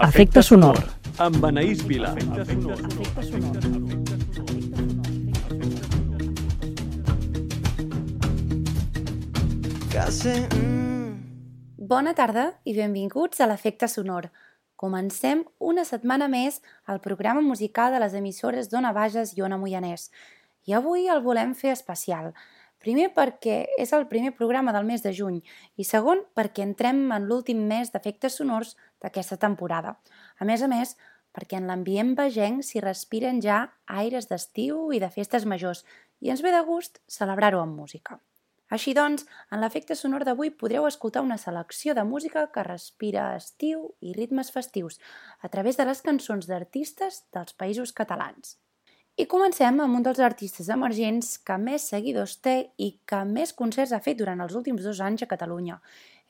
Efecte sonor. Amb Anaïs Vila. Efecte sonor. Casi... Mm. Bona tarda i benvinguts a l'Efecte Sonor. Comencem una setmana més el programa musical de les emissores d'Ona Bages i Ona Moianès. I avui el volem fer especial. Primer perquè és el primer programa del mes de juny i segon perquè entrem en l'últim mes d'efectes sonors d'aquesta temporada. A més a més, perquè en l'ambient vegenc s'hi respiren ja aires d'estiu i de festes majors i ens ve de gust celebrar-ho amb música. Així doncs, en l'efecte sonor d'avui podreu escoltar una selecció de música que respira estiu i ritmes festius a través de les cançons d'artistes dels països catalans. I comencem amb un dels artistes emergents que més seguidors té i que més concerts ha fet durant els últims dos anys a Catalunya.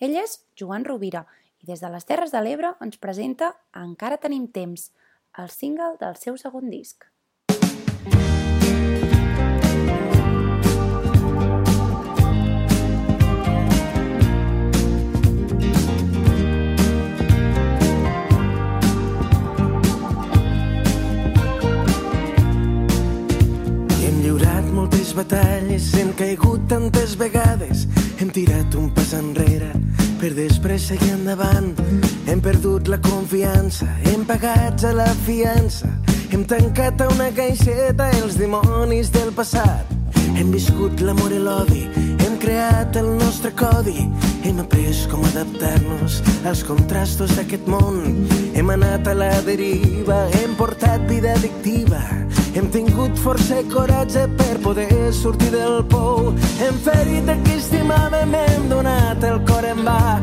Ell és Joan Rovira i des de les Terres de l'Ebre ens presenta Encara tenim temps, el single del seu segon disc. Batalles, hem caigut tantes vegades, hem tirat un pas enrere per després seguir endavant. Hem perdut la confiança, hem pagat a la fiança, hem tancat a una caixeta els dimonis del passat. Hem viscut l'amor i l'odi, hem creat el nostre codi, hem après com adaptar-nos als contrastos d'aquest món. Hem anat a la deriva, hem portat vida addictiva, hem tingut força i coratge per poder sortir del pou. Hem ferit a qui estimàvem, hem donat el cor en va.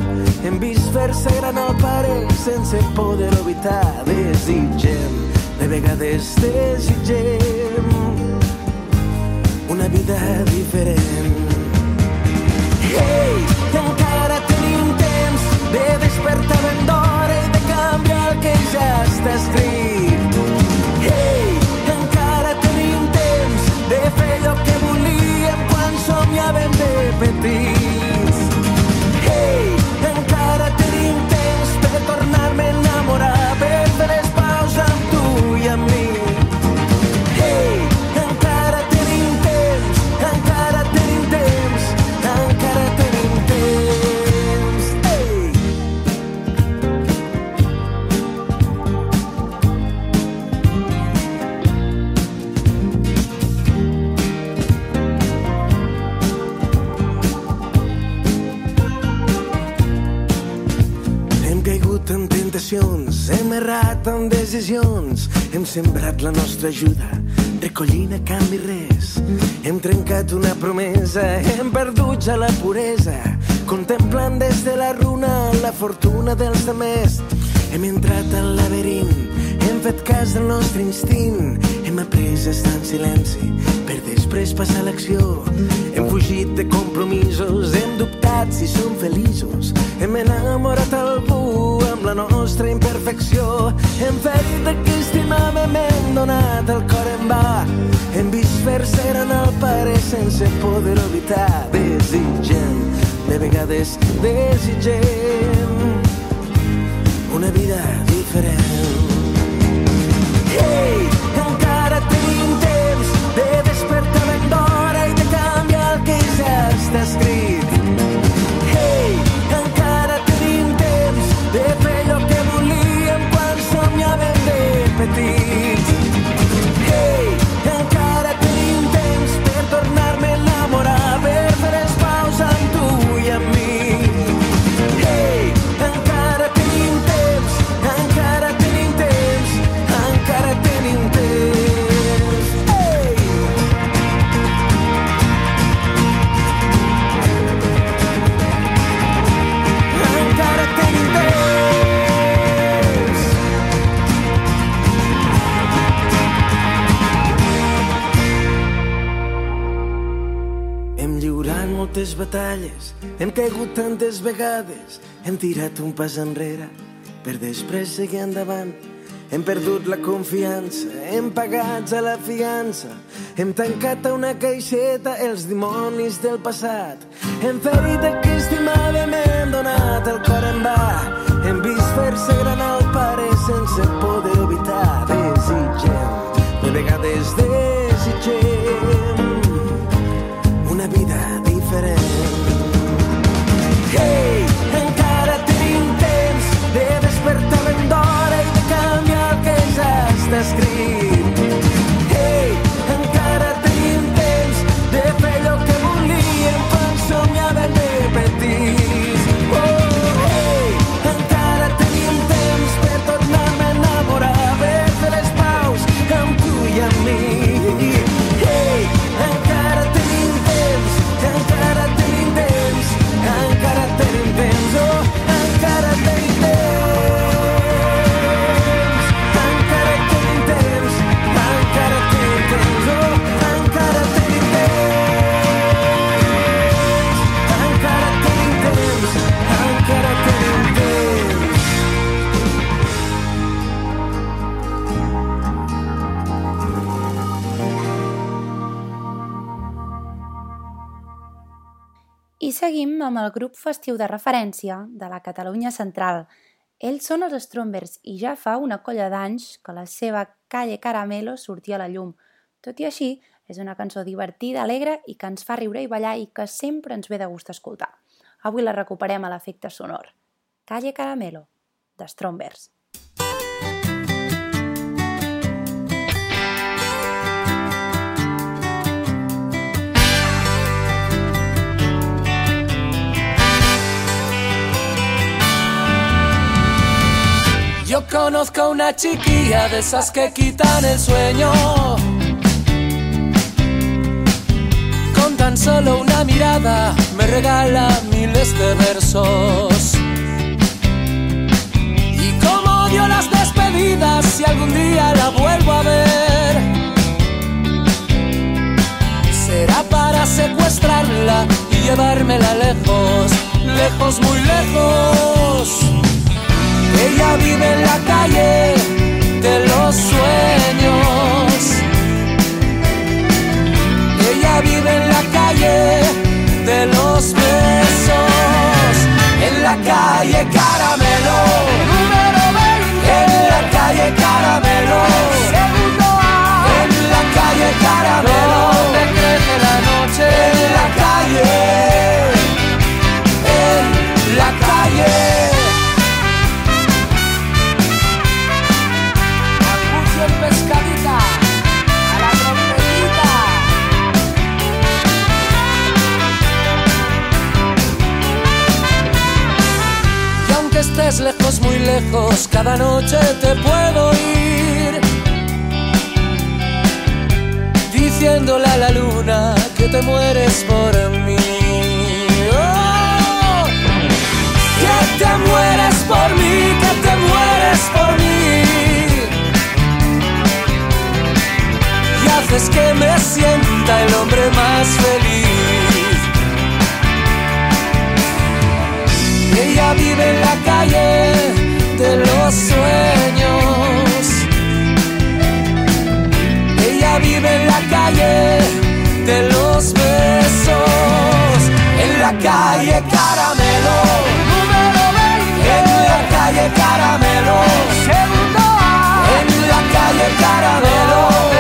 Hem vist fer-se gran el pare sense poder-ho evitar. Desitgem, de vegades desitgem una vida diferent. Hey, encara tenim temps de despertar ben d'hora i de canviar el que ja està escrit. Somiàvem de errat en decisions, hem sembrat la nostra ajuda, recollint a canvi res. Hem trencat una promesa, hem perdut ja la puresa, contemplant des de la runa la fortuna dels demés. Hem entrat al laberint, hem fet cas del nostre instint, hem après a estar en silenci per després passar l'acció. Hem fugit de compromisos, hem dubtat si som feliços, hem enamorat algú amb la nostra imperfecció. Hem ferit a qui estimàvem, hem donat el cor en va. Hem vist fer-se gran el pare sense poder-ho evitar. Desitgem, de vegades desitgem una vida diferent. Hey, batalles, hem caigut tantes vegades, hem tirat un pas enrere per després seguir endavant. Hem perdut la confiança, hem pagat a la fiança, hem tancat a una caixeta els dimonis del passat. Hem ferit a qui estimàvem, hem donat el cor en va, hem vist fer-se gran al pare sense poder evitar. Desitgem, de vegades desitgem una vida diferent. El grup festiu de referència de la Catalunya Central. Ells són els Strombers i ja fa una colla d'anys que la seva Calle Caramelo sortia a la llum. Tot i així, és una cançó divertida, alegre i que ens fa riure i ballar i que sempre ens ve de gust escoltar. Avui la recuperem a l'efecte sonor. Calle Caramelo, de Strombers. Conozco una chiquilla de esas que quitan el sueño. Con tan solo una mirada me regala miles de versos. Y como odio las despedidas si algún día la vuelvo a ver. Será para secuestrarla y llevármela lejos, lejos, muy lejos. Ella vive en la calle de los sueños. Cada noche te puedo ir. Diciéndole a la luna que te mueres por mí. Oh, que te mueres por mí, que te mueres por mí. y haces que me sienta el hombre más feliz. Ella vive en la calle de los sueños. Ella vive en la calle de los besos. En la calle Caramelo. Número 20. En la calle Caramelo. Segundo A. En la calle Caramelo.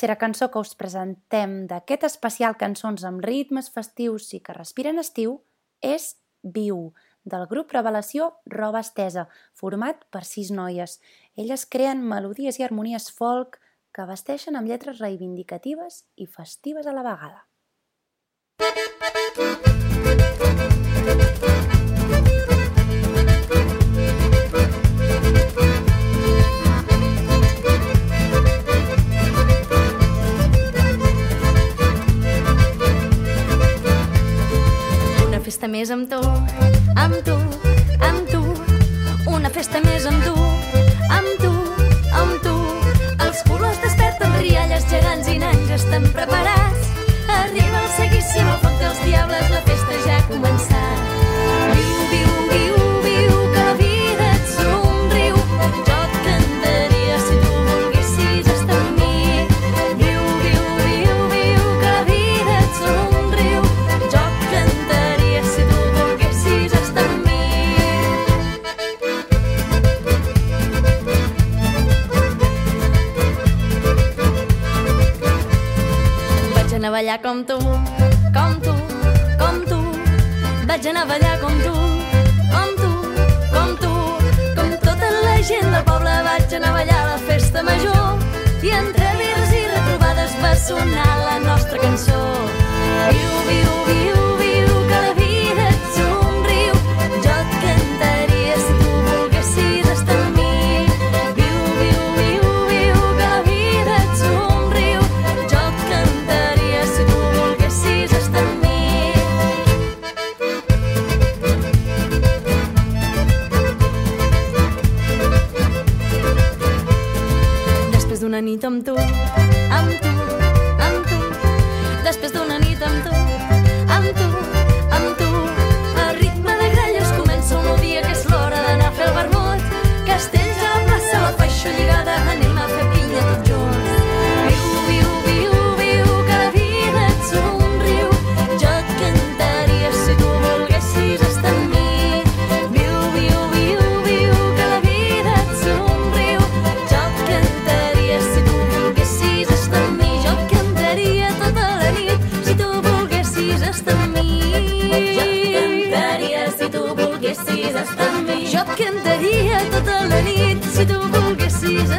Tercera cançó que us presentem d'aquest especial Cançons amb ritmes festius i que respiren estiu és Viu, del grup Revelació Roba Estesa, format per sis noies. Elles creen melodies i harmonies folk que vesteixen amb lletres reivindicatives i festives a la vegada. Una amb tu,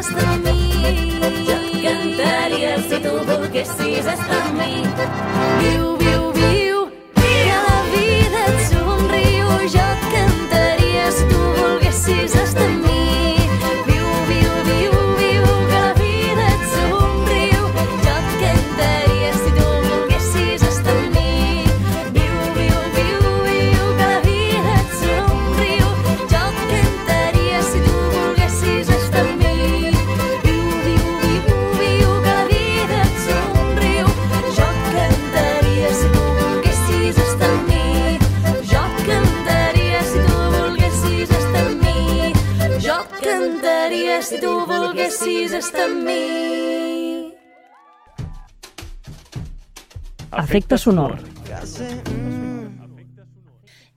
volguessis estar amb mi. Jo et cantaria si tu volguessis estar amb Efecte sonor.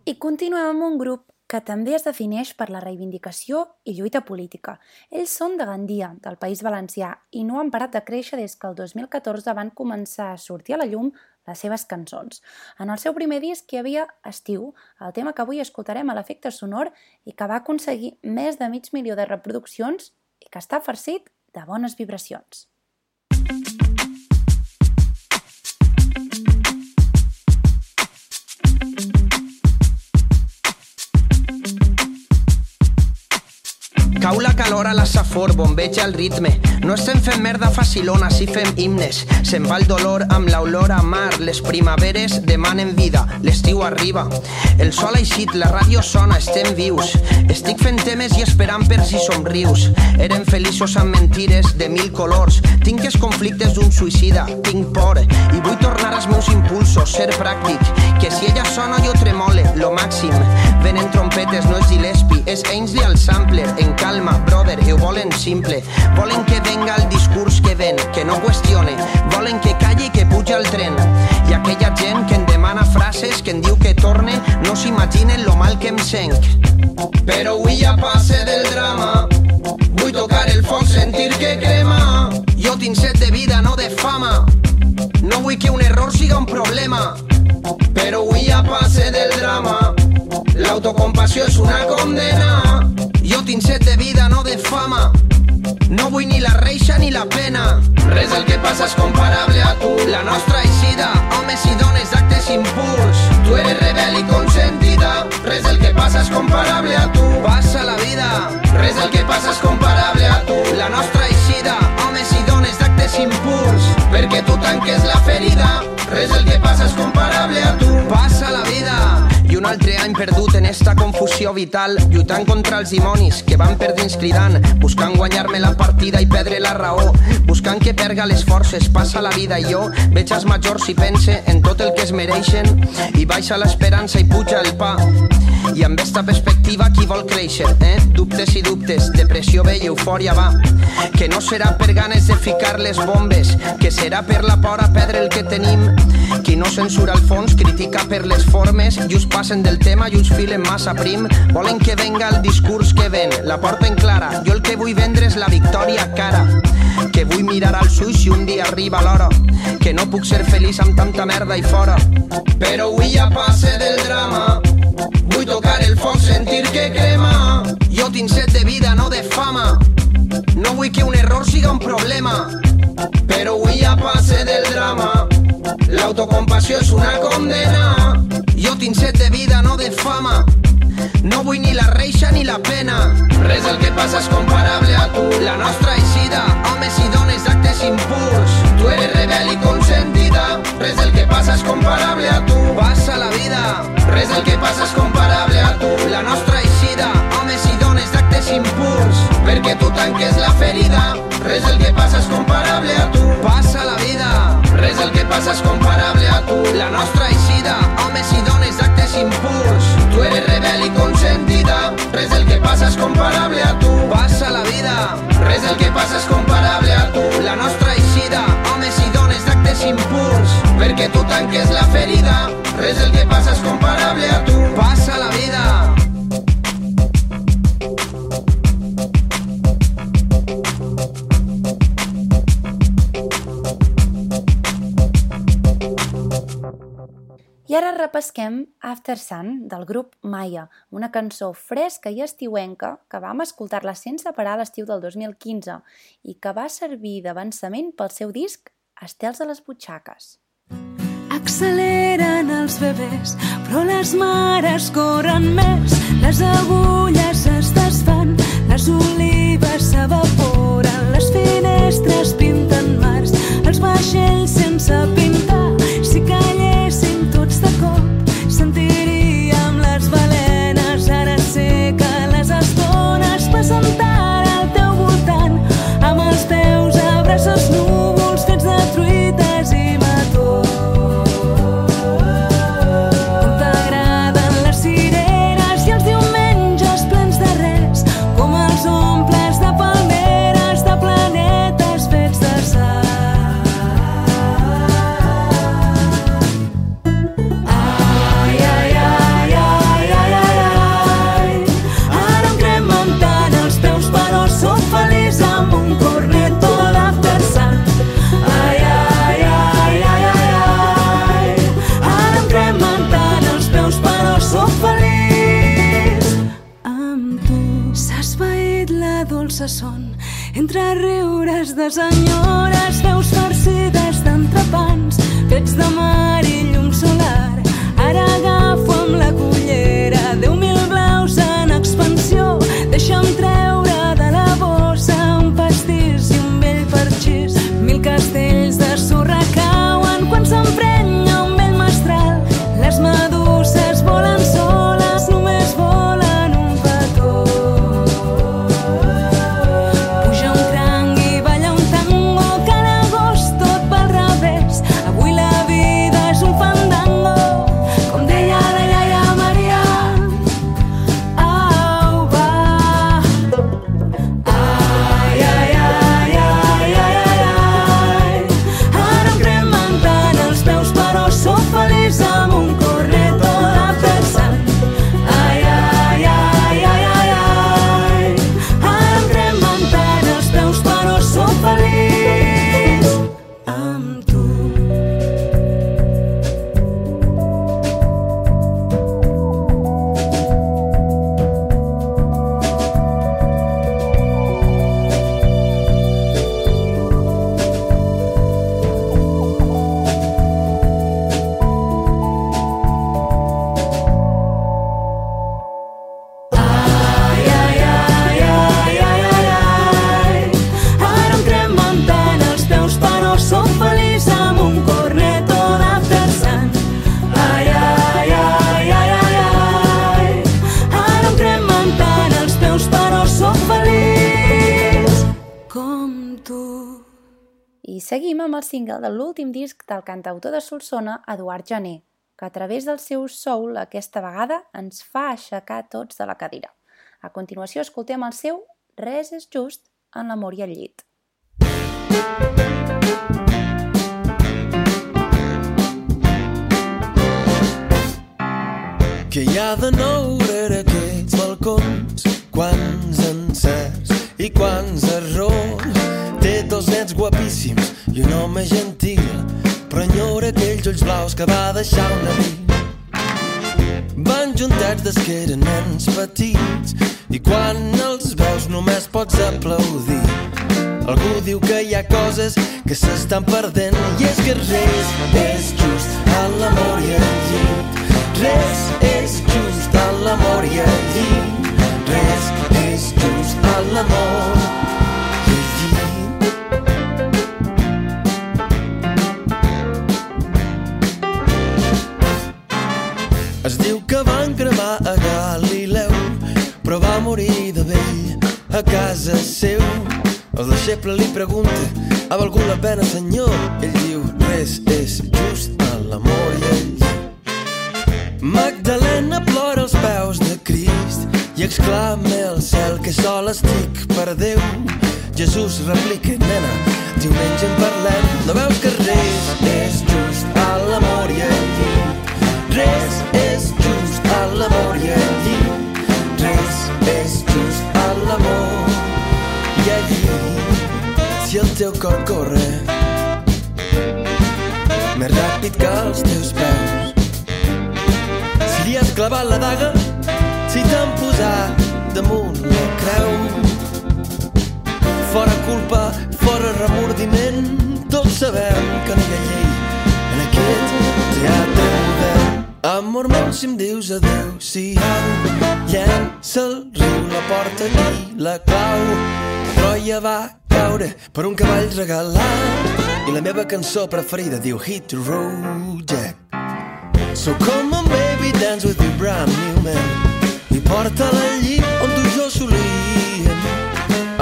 I continuem amb un grup que també es defineix per la reivindicació i lluita política. Ells són de Gandia, del País Valencià, i no han parat de créixer des que el 2014 van començar a sortir a la llum les seves cançons. En el seu primer disc hi havia Estiu, el tema que avui escoltarem a l'efecte sonor i que va aconseguir més de mig milió de reproduccions i que està farcit de bones vibracions. Cau la calor a la safor, bombeja el ritme. No estem fent merda facilona, si fem himnes. Se'n va el dolor amb l'olor a mar. Les primaveres demanen vida, l'estiu arriba. El sol ha eixit, la ràdio sona, estem vius. Estic fent temes i esperant per si somrius. Eren feliços amb mentires de mil colors. Tinc els conflictes d'un suïcida, tinc por. I vull tornar als meus impulsos, ser pràctic que si ella sona jo tremole, lo màxim. Venen trompetes, no és Gillespie, és Ainsley al sampler, en calma, brother, i ho volen simple. Volen que venga el discurs que ven, que no qüestione, volen que calli i que puja el tren. I aquella gent que en demana frases, que en diu que torne, no s'imaginen lo mal que em senc. Però avui ja passe del drama, vull tocar el foc, sentir que crema. Jo tinc set de vida, no de fama, no vull que un error siga un problema. Pero huí a passe del drama. L'autocompassió és una condena. Jo tinc set de vida, no de fama. No vull ni la reixa ni la pena. Res del que passa és comparable a tu. La nostra eixida, homes i dones d'actes impuls Tu eres rebel i consentida. Res del que passa és comparable a tu. Passa la vida. Res del que passa és comparable a tu. La nostra eixida, homes i dones d'actes impurs. Perquè tu tanques la ferida. Res del que passa és comparable a tu. Passa la vida. Un altre any perdut en esta confusió vital, lluitant contra els dimonis que van per dins cridant, buscant guanyar-me la partida i perdre la raó, buscant que perga les forces, passa la vida i jo veig els majors i pense en tot el que es mereixen i baixa l'esperança i puja el pa. I amb esta perspectiva qui vol créixer, eh? Dubtes i dubtes, depressió ve i eufòria va. Que no serà per ganes de ficar les bombes, que serà per la por a perdre el que tenim. Qui no censura el fons critica per les formes i us passen del tema i us filen massa prim. Volen que venga el discurs que ven, la porta en clara. Jo el que vull vendre és la victòria cara. Que vull mirar als ulls i un dia arriba l'hora. Que no puc ser feliç amb tanta merda i fora. Però avui ja passe del drama. Vull tocar el foc, sentir que crema. Jo tinc set de vida, no de fama. No vull que un error siga un problema. Però avui ja passe del drama. L'autocompassió és una condena. Jo tinc set de vida, no de fama. No vull ni la reixa ni la pena. Res del que passa és comparable a tu. La nostra eixida, homes i dones d'actes impurs. Tu eres rebel i consentida. Res del que passa és comparable a tu. Passa la vida. Res del que passa és comparable a tu. La nostra eixida, homes i dones d'actes impurs. Perquè tu tanques la ferida. Res del que passa és comparable a tu. Passa la vida. Res del que passa és comparable a tu. La nostra eixida, homes i dones d'actes impurs. Tu eres rebel i consentida. Res del que passa és comparable a tu. Passa la vida. Res del que passa és comparable a tu. La nostra eixida, homes i dones d'actes impurs. Perquè tu tanques la ferida. Res del que passa és comparable a tu. Passa la vida. Ara repesquem After Sun del grup Maya, una cançó fresca i estiuenca que vam escoltar-la sense parar l'estiu del 2015 i que va servir d'avançament pel seu disc Estels a les butxaques. Acceleren els bebès, però les mares corren més. Les agulles es desfan, les olives s'evaporen, les finestres pinten riures de senyores, veus farcides d'entrepans fets de mar i llum solar. Ara agafo amb la cullera deu mil blaus en expansió. Deixa'm treure de la bossa un pastís i un vell parxís. Single de l'últim disc del cantautor de Solsona, Eduard Jané, que a través del seu soul aquesta vegada ens fa aixecar tots de la cadira. A continuació escoltem el seu Res és just en l'amor i el llit. Què hi ha de nou rere aquests balcons? Quants encerts i quants errors. Té dos nets guapíssims i un home gentil, però enyora aquells ulls blaus que va deixar una nit. Van juntats des que eren nens petits i quan els veus només pots aplaudir. Algú diu que hi ha coses que s'estan perdent i és que res és just a l'amor i al llit. Res és just a l'amor i al llit. Res és just a l'amor a casa seu. El deixeble li pregunta, ha valgut la pena, senyor? Ell diu, res és just a l'amor i el llit. Magdalena plora als peus de Crist i exclama al cel que sol estic per Déu. Jesús replica, nena, diumenge en parlem, no veus que res és just ràpid que els teus peus, si li has clavat la daga, si t'han posat damunt la creu, fora culpa, fora remordiment, tots sabem que no hi ha llei en aquest teatre modern. Amor meu, si em dius adeu-siau, llença el riu, la porta i la clau. Troia va caure per un cavall regalat i la meva cançó preferida diu Hit the Road Jack. So come on baby, dance with your brand new man i porta-la al llit on tu i jo solíem.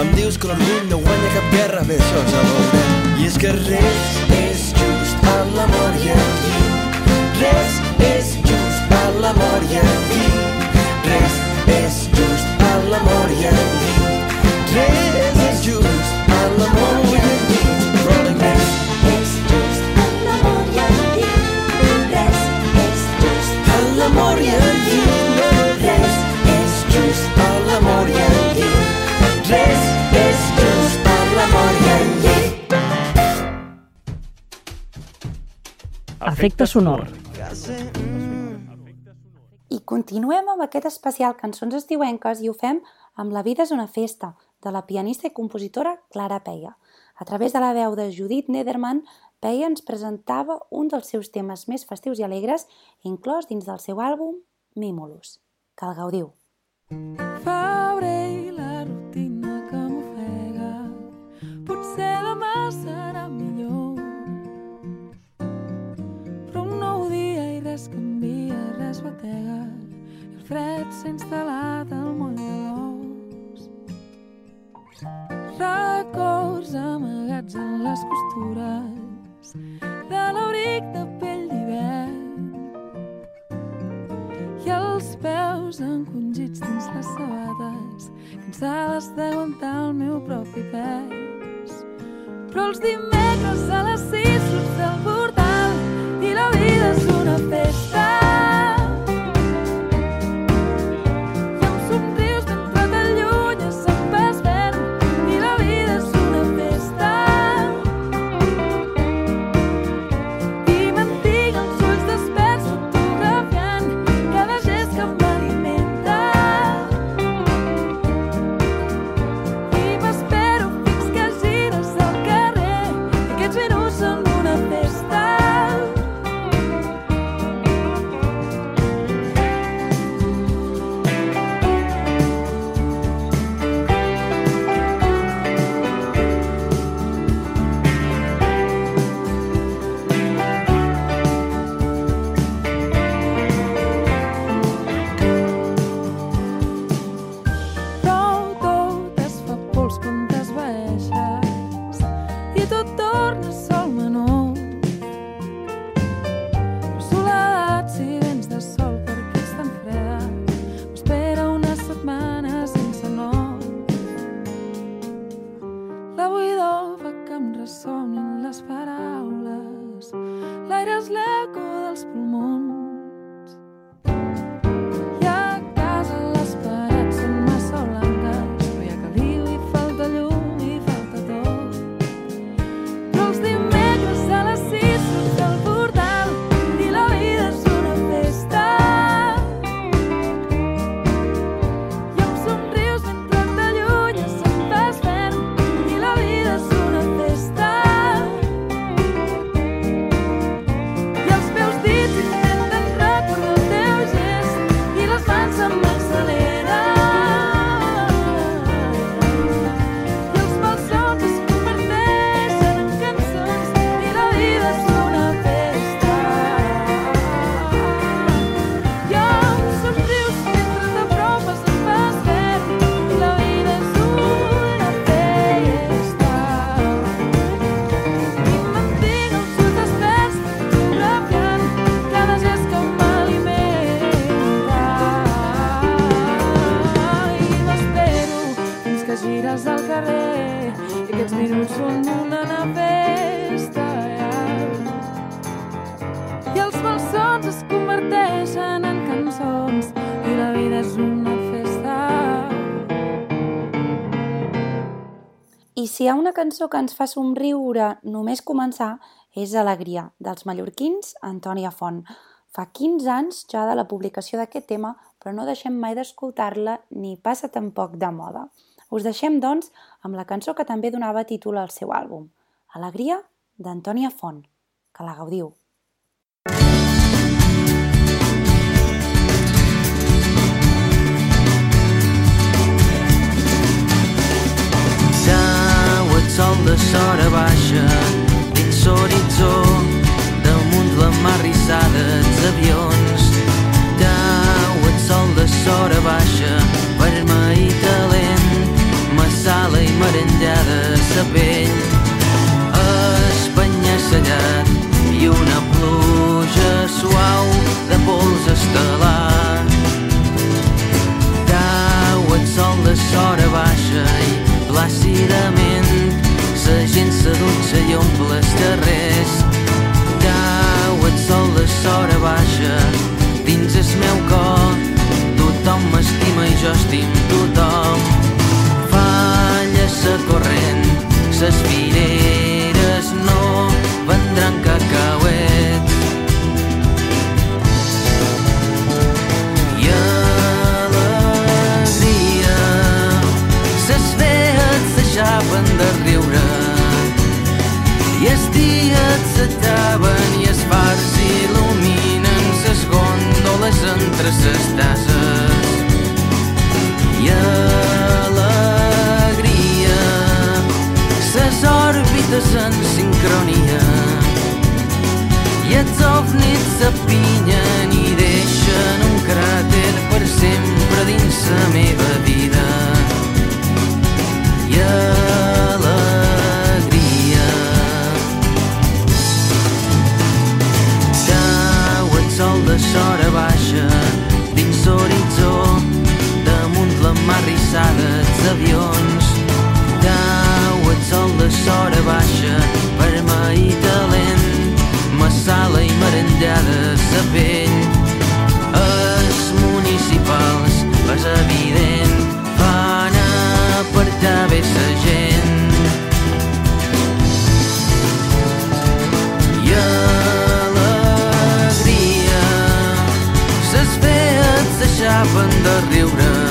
Em dius que l'orgull no guanya cap guerra, bé, això ja veurem. I és que res és just a l'amor i el llit. Res és just a l'amor i el llit. Efecte sonor. I continuem amb aquest especial Cançons estiuenques i ho fem amb La vida és una festa, de la pianista i compositora Clara Peia. A través de la veu de Judit Nederman, Peia ens presentava un dels seus temes més festius i alegres, inclòs dins del seu àlbum Mimulus. Que el gaudiu! Faure res canvia, res batega I el fred s'ha instal·lat al moll de l'os Records amagats en les costures De l'abric de pell d'hivern i els peus encongits dins les sabates, cansades d'aguantar el meu propi pes. Però els dimecres a les sis surts del portal i la vida és una festa. Són una festa. I els malsons es converteixen en cançons i la vida és una festa. I si hi ha una cançó que ens fa somriure només començar, és Alegria, dels mallorquins Antònia Font. Fa 15 anys ja de la publicació d'aquest tema, però no deixem mai d'escoltar-la ni passa tampoc de moda. Us deixem, doncs, amb la cançó que també donava títol al seu àlbum, Alegria, d'Antònia Font. Que la gaudiu. Sau el sol de sora baixa dins l'horitzó damunt la mar rissada els avions Tau el sol de sora baixa vermell i talent massala i merengada sa pell espanya-sellat i una pluja suau de pols estel·lar Cau el sol de sora baixa i plàcidament la gent s'adutxa i omple els carrers. Cau el sol de sora baixa dins el meu cor. Tothom m'estima i jo estim tothom. Falla sa corrent, ses fileres no vendran cacauets. I alegria ses vees s'aixapen de riure. I els dies s'acaben i els fars il·luminen. Ses gòndoles entre ses tasses òrbites en sincronia i els ovnis s'apinyen i deixen un cràter per sempre dins la meva vida i alegria. Cau el sol de sora baixa dins l'horitzó damunt la mar rissada els avions. De sora baixa vermell i talent massala i merengada sa pell els municipals és evident fan apartar bé sa gent. I alegria ses vees s'aixapen de riure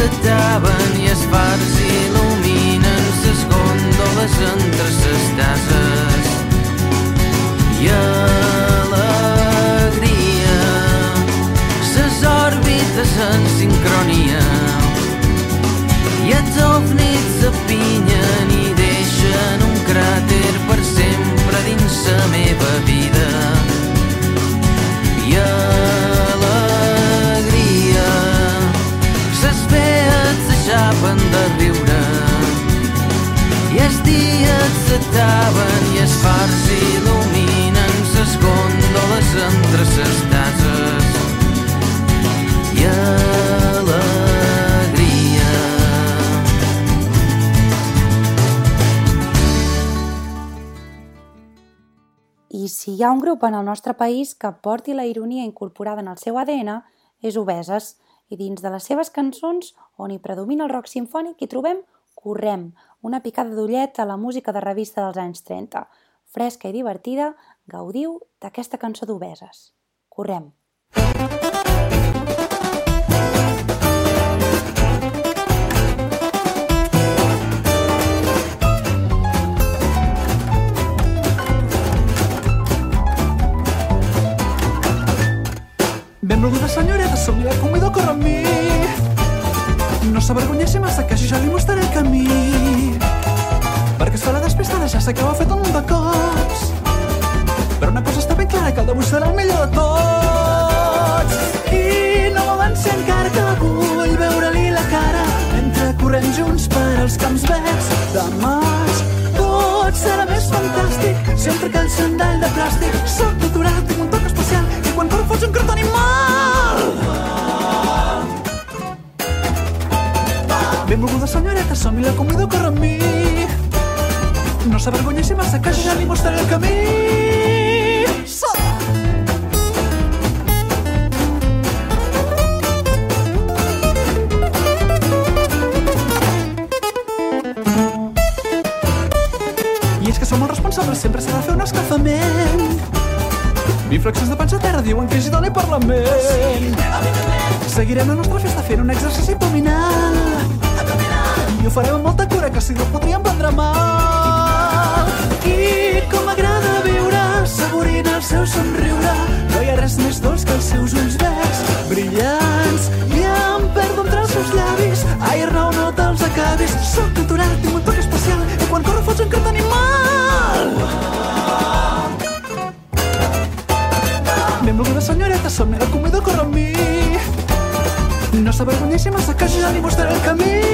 s'acaben i els fars il·luminen ses gòndoles entre ses tasses i alegria ses òrbites en sincronia. I els ovnis s'apinyen i deixen un cràter per sempre dins la meva vida s'aixapen de riure. I els dies s'acaben i els fars il·luminen ses gòndoles entre ses tases i alegria. Si hi ha un grup en el nostre país que porti la ironia incorporada en el seu ADN, és Obeses, i dins de les seves cançons, on hi predomina el rock sinfònic, hi trobem Correm, una picada d'ullet a la música de revista dels anys 30. Fresca i divertida, gaudiu d'aquesta cançó d'Obeses. Correm. Benvolguda senyoreta, som la convido a córrer amb mi. No s'avergonyeixi massa, que ja li mostraré el camí. Perquè es fa la despistada, ja sé que ho ha fet un munt de cops. Però una cosa està ben clara, que el vostè serà el millor de tots. I no m'avanci encara que vull veure-li la cara mentre correm junts per als camps verds de maig. Tot serà més fantàstic sempre que el sandall de plàstic soc doctorat, tinc un toc quan corro fots un crot animal. Benvolguda senyoreta, som i la convido a córrer amb mi. No s'avergonyeixi massa, que jo ja li mostraré el camí. I és que som responsables, sempre s'ha de fer un escalfament. Biflexes de panxa a terra diuen que és idoni per la ment. Seguirem la nostra festa fent un exercici abdominal. I ho farem amb molta cura, que si no podríem prendre mal. I com m'agrada viure, saborint el seu somriure. No hi ha res més dolç Come in.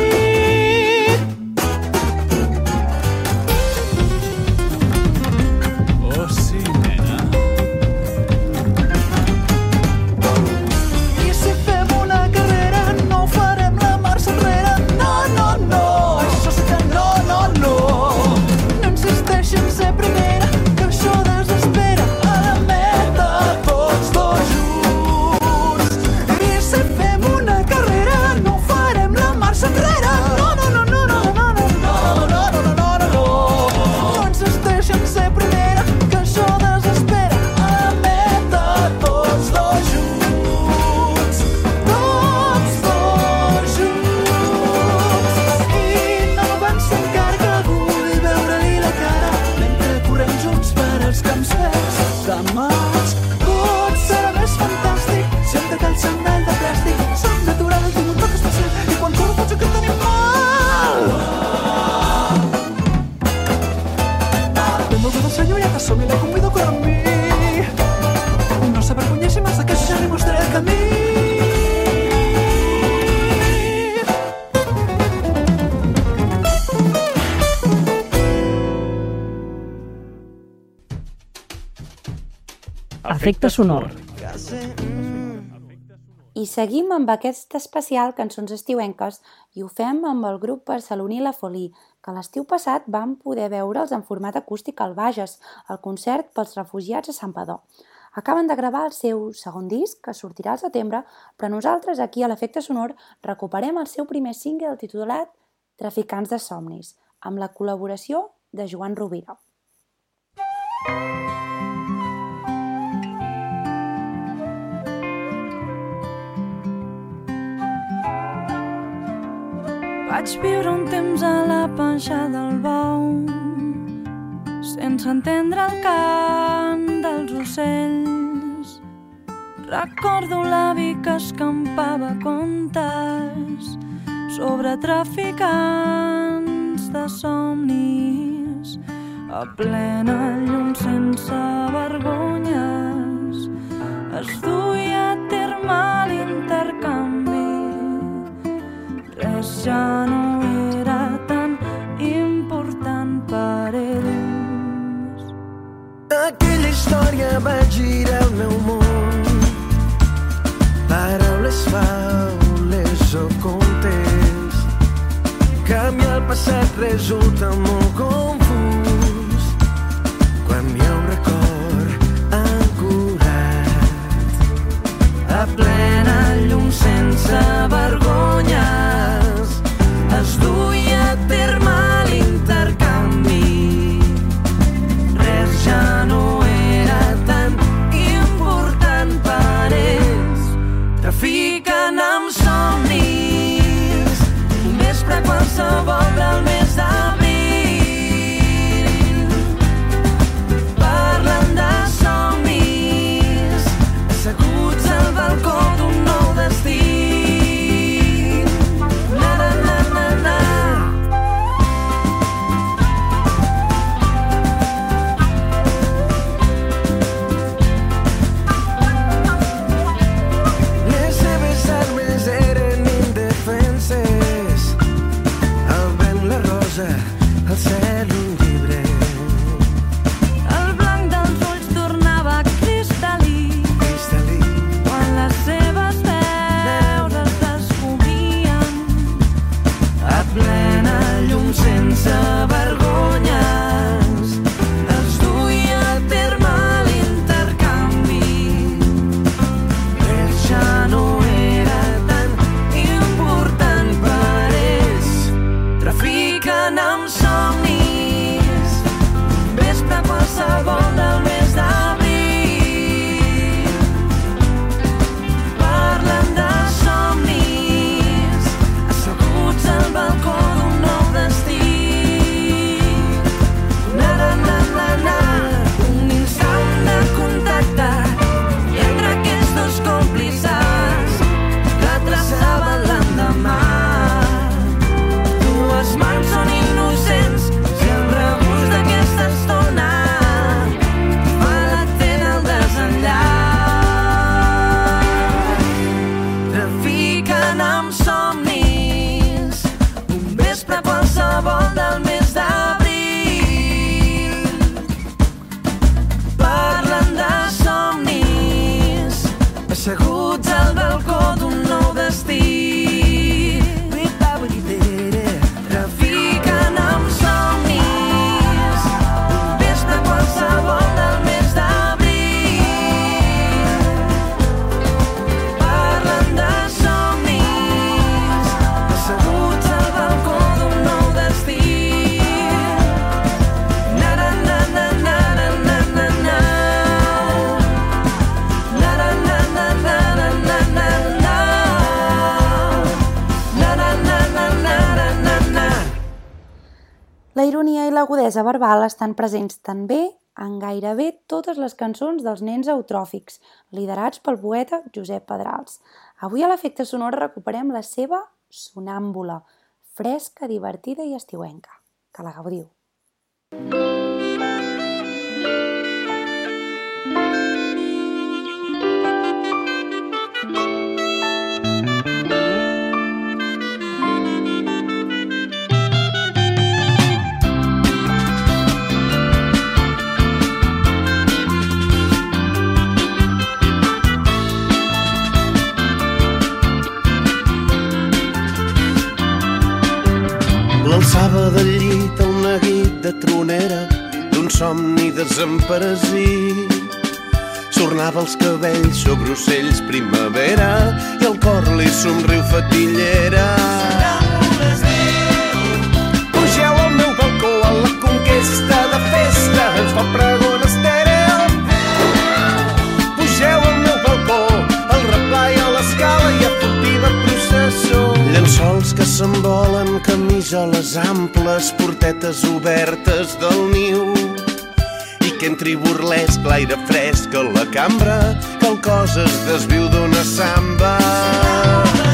Efecte sonor. I seguim amb aquest especial Cançons estiuenques i ho fem amb el grup barceloní La Folie, que l'estiu passat vam poder veure'ls en format acústic al Bages, al concert pels refugiats a Sant Padó. Acaben de gravar el seu segon disc, que sortirà al setembre, però nosaltres aquí a l'Efecte Sonor recuperem el seu primer single titulat Traficants de somnis, amb la col·laboració de Joan Rovira. Vaig viure un temps a la panxa del bou sense entendre el cant dels ocells. Recordo l'avi que escampava contes sobre traficants de somnis a plena llum sense vergonyes es duia a terme l'intercanvi res ja no era tan important per ells. Aquella història va girar el meu món. Paraules, faules o contes. Canviar el passat resulta molt confús. Quan hi ha un record ancorat a plena llum sense vergonya es duia a terme era tan per amb somnis, un vespre qualsevol del mes d'abril. seguro l'agudesa verbal estan presents també en gairebé totes les cançons dels nens eutròfics, liderats pel poeta Josep Pedrals. Avui a l'efecte sonor recuperem la seva sonàmbula, fresca, divertida i estiuenca. Que la gaudiu. L'alçava de tronera d'un somni desamparesit. S'ornava els cabells sobre ocells primavera i el cor li somriu fatillera. Pugeu al meu balcó a la conquesta de festa, ens fa pregon s'envolen, camisoles amples, portetes obertes del niu. I que entri burlesc, l'aire fresc a la cambra, que el cos es desviu d'una samba. Pugeu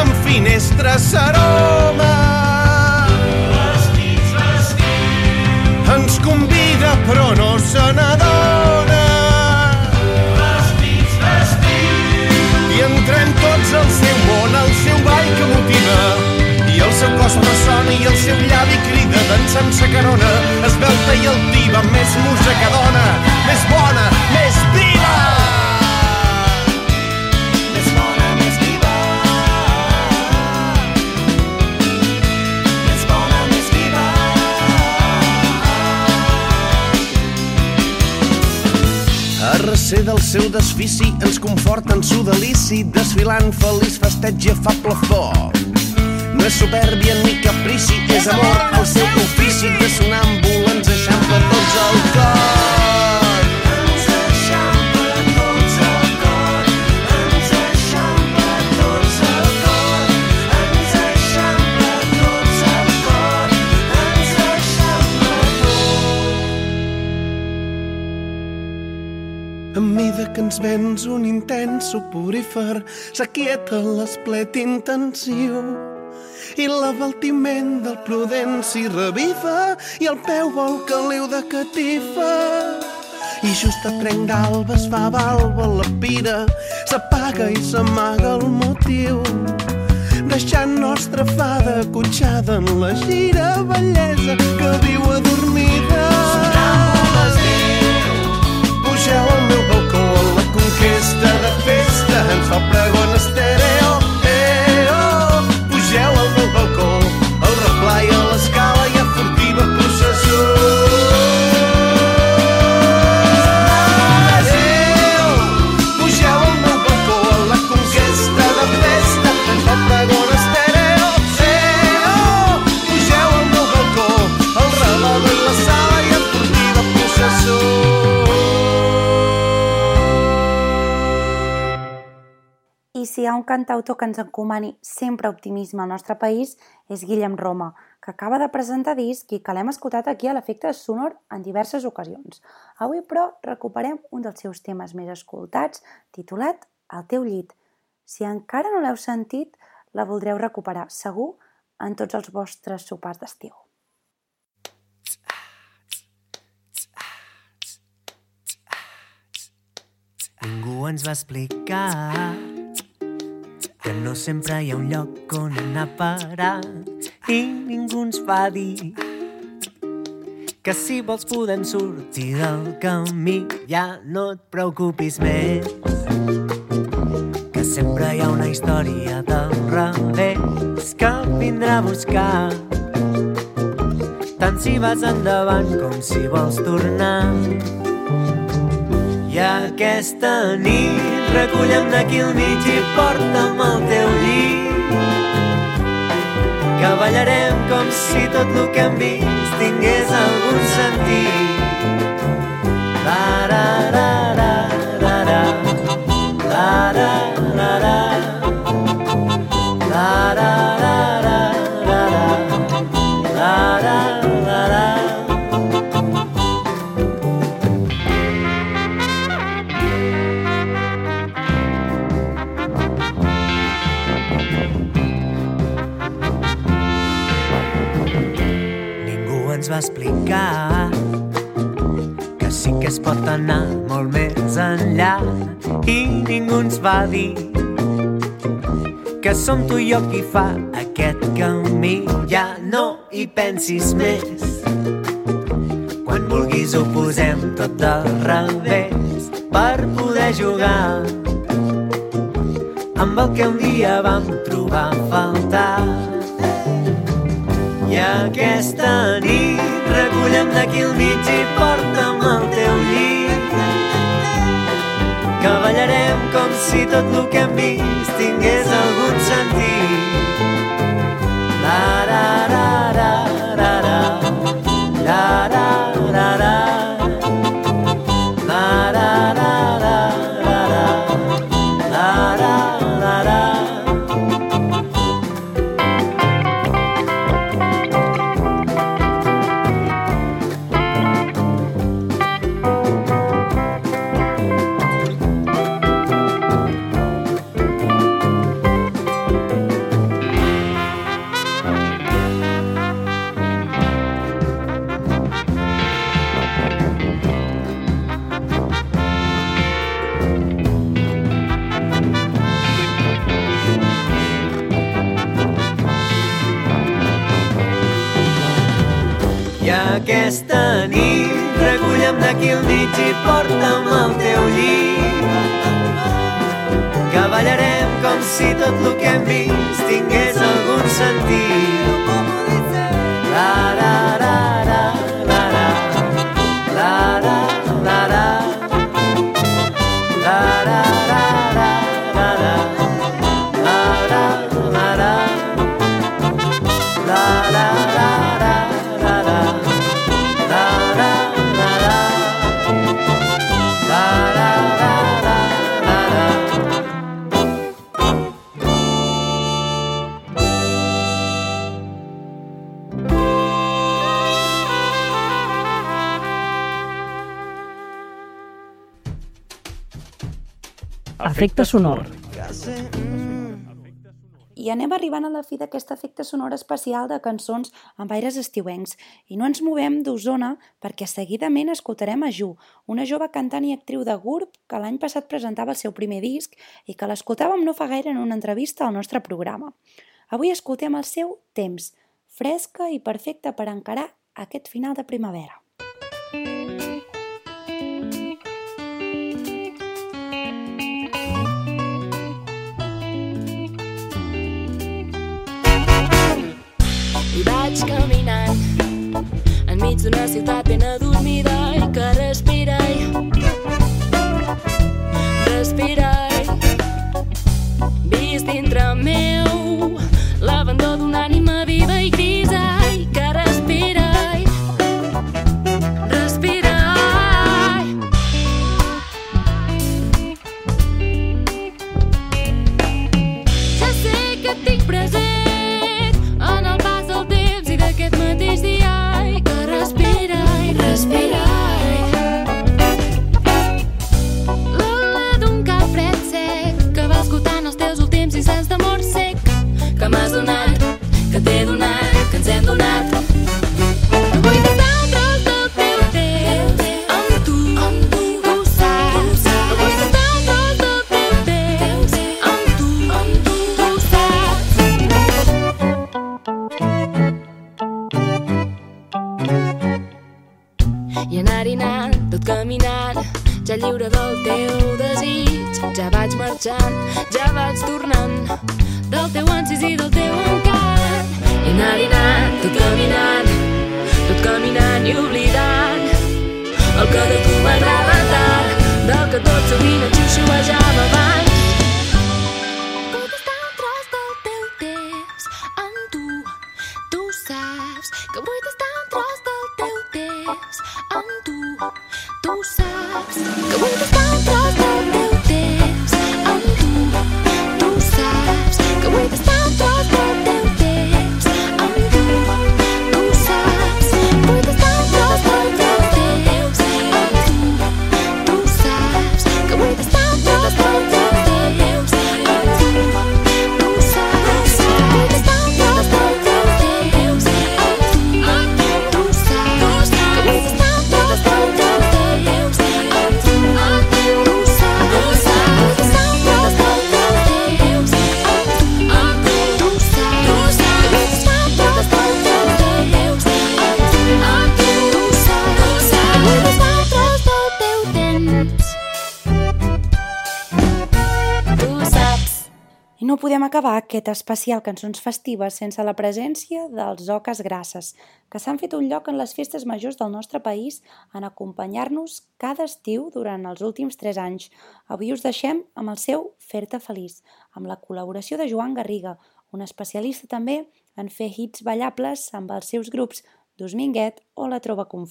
amb finestres aroma. Ens convida però no se n'adona. I entrem tots al seu món, al seu ball que motiva. I el seu cos ressona i el seu llavi crida dansant sa carona, esbelta i altiva, més musa que dona, més bona, ser del seu desfici ens conforta en su delici, desfilant feliç festeig i afable foc. No és supèrbia ni caprici, és amor el seu ofici de sonàmbul ens eixampla tots el cor. Ens vens un intens suporífer, s'aquieta l'esplet intensiu i l'abaltiment del prudenci reviva i el peu vol caliu de catifa. I just a trenc d'alba es fa balba la pira, s'apaga i s'amaga el motiu, deixant nostra fada acotxada en la gira bellesa que viu adormida. La conquesta de festa, si hi ha un cantautor que ens encomani sempre optimisme al nostre país és Guillem Roma, que acaba de presentar disc i que l'hem escoltat aquí a l'efecte sonor en diverses ocasions. Avui, però, recuperem un dels seus temes més escoltats, titulat El teu llit. Si encara no l'heu sentit, la voldreu recuperar, segur, en tots els vostres sopars d'estiu. Ningú ens va explicar que no sempre hi ha un lloc on anar a parar i ningú ens va dir que si vols podem sortir del camí ja no et preocupis més. Que sempre hi ha una història del revés que vindrà a buscar. Tant si vas endavant com si vols tornar aquesta nit recullem d'aquí al mig i porta'm al teu llit. Que ballarem com si tot el que hem vist tingués algun sentit. La ra ra ra ra ra la ra ra explicar que sí que es pot anar molt més enllà i ningú ens va dir que som tu i jo qui fa aquest camí. Ja no hi pensis més. Quan vulguis ho posem tot del revés per poder jugar amb el que un dia vam trobar a faltar. I aquesta nit recullem d'aquí al mig i porta'm al teu llit. Que ballarem com si tot el que hem vist tingués algun com si sonor. I anem arribant a la fi d'aquest efecte sonor especial de cançons amb aires estiuencs. I no ens movem d'Osona perquè seguidament escoltarem a Ju, una jove cantant i actriu de GURB que l'any passat presentava el seu primer disc i que l'escoltàvem no fa gaire en una entrevista al nostre programa. Avui escoltem el seu Temps, fresca i perfecta per encarar aquest final de primavera. I vaig caminant enmig d'una ciutat ben adormida i que respira acabar aquest especial Cançons Festives sense la presència dels Oques Grasses, que s'han fet un lloc en les festes majors del nostre país en acompanyar-nos cada estiu durant els últims 3 anys. Avui us deixem amb el seu Fer-te feliç, amb la col·laboració de Joan Garriga, un especialista també en fer hits ballables amb els seus grups Dosminguet o la Trova Kung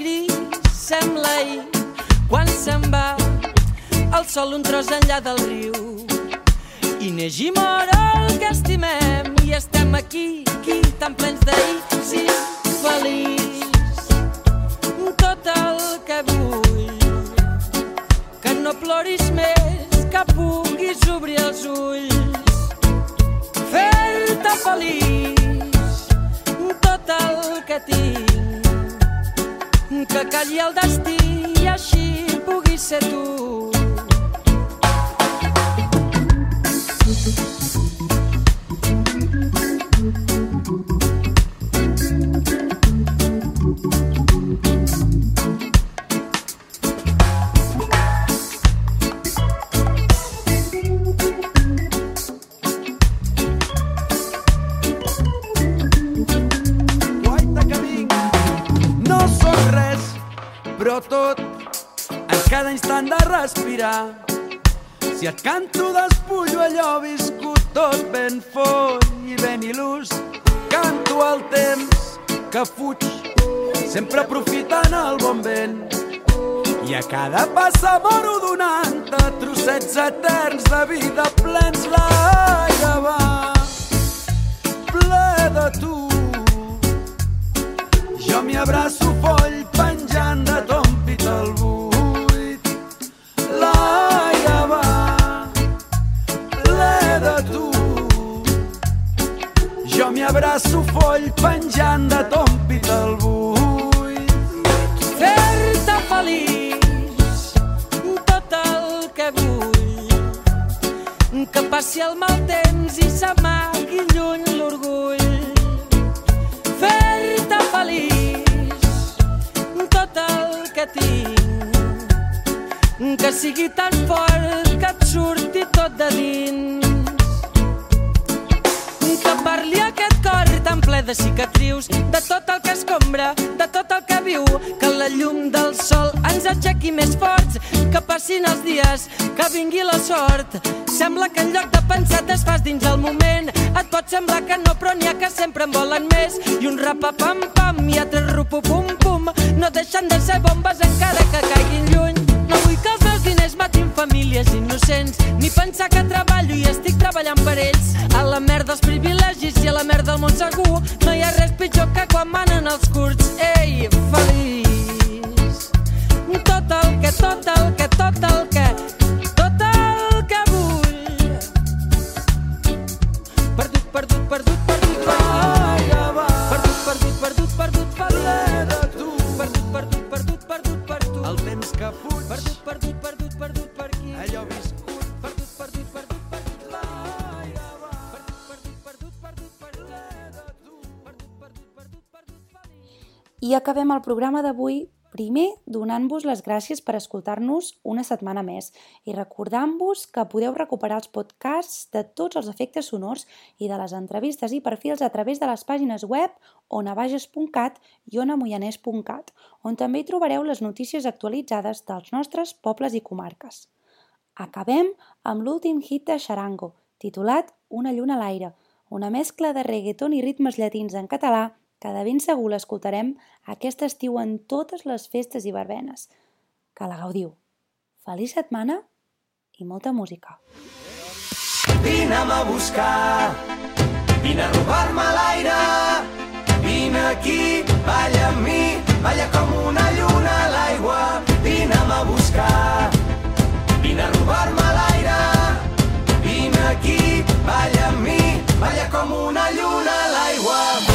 gris, sembla ahir, quan se'n va el sol un tros enllà del riu. I neix i mor el que estimem i estem aquí, aquí, tan plens d'ahir, sí, feliç. Tot el que vull, que no ploris més, que puguis obrir els ulls fer-te feliç tot el que tinc que calli el destí i així puguis ser tu però tot en cada instant de respirar. Si et canto despullo allò viscut tot ben foll i ben il·lús, canto el temps que fuig, sempre aprofitant el bon vent. I a cada passa moro donant-te trossets eterns de vida plens l'aire va ple de tu. Jo m'hi abraço foll penjant de ton pit al buit. L'aire va ple de tu. Jo m'hi abraço foll penjant de ton pit al buit. fer-te feliç tot el que vull que passi el mal temps i s'amagui lluny l'orgull fer-te feliç el que tinc que sigui tan fort que et surti tot de dins que parli aquest cor tan ple de cicatrius, de tot el que escombra, de tot el que viu, que la llum del sol ens aixequi més forts, que passin els dies, que vingui la sort. Sembla que en lloc de pensar es fas dins el moment, et pot semblar que no, però n'hi ha que sempre en volen més, i un rapapam-pam i altres rupu-pum-pum, no deixen de ser bombes encara que caiguin lluny. Els diners matin famílies innocents, ni pensar que treballo i estic treballant per ells. A la merda els privilegis i a la merda el món segur, no hi ha res pitjor que quan manen els curts. Ei, feliç! Tot el que, tot el que, tot I acabem el programa d'avui primer donant-vos les gràcies per escoltar-nos una setmana més i recordant-vos que podeu recuperar els podcasts de tots els efectes sonors i de les entrevistes i perfils a través de les pàgines web onabages.cat i onamoianès.cat, on també hi trobareu les notícies actualitzades dels nostres pobles i comarques. Acabem amb l'últim hit de Charango, titulat Una lluna a l'aire, una mescla de reggaeton i ritmes llatins en català que de ben segur l'escoltarem aquest estiu en totes les festes i barbenes. Que la gaudiu. Feliç setmana i molta música. Vine'm a buscar, vine a robar-me l'aire, vine aquí, balla amb mi, balla com una lluna a l'aigua, vine'm a buscar, vine a robar-me l'aire, vine aquí, balla amb mi, balla com una lluna a l'aigua.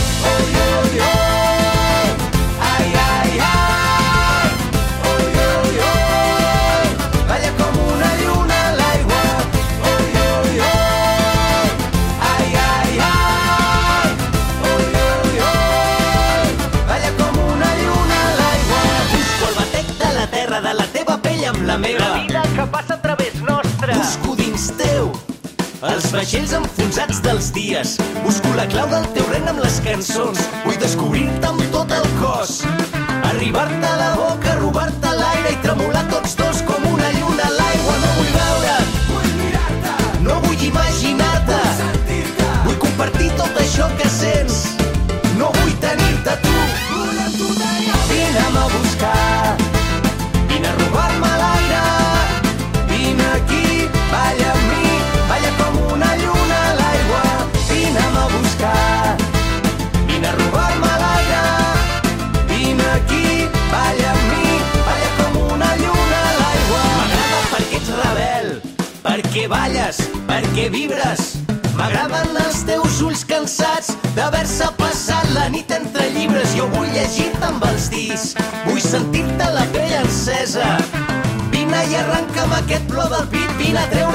La meva. La vida que passa a través nostre. Busco els vaixells enfonsats dels dies. Busco la clau del teu ren amb les cançons. Vull descobrir-te amb tot el cos. Arribar-te a la boca, robar-te l'aire i tremolar tots dos com una lluna a l'aigua. No vull veure't, vull mirar-te. No vull imaginar-te, vull sentir-te. Vull compartir tot això que perquè vibres. M'agraden els teus ulls cansats d'haver-se passat la nit entre llibres. Jo vull llegir-te amb els dits, vull sentir-te la pell encesa. Vine i arrenca'm aquest plor del pit, vine a treure'm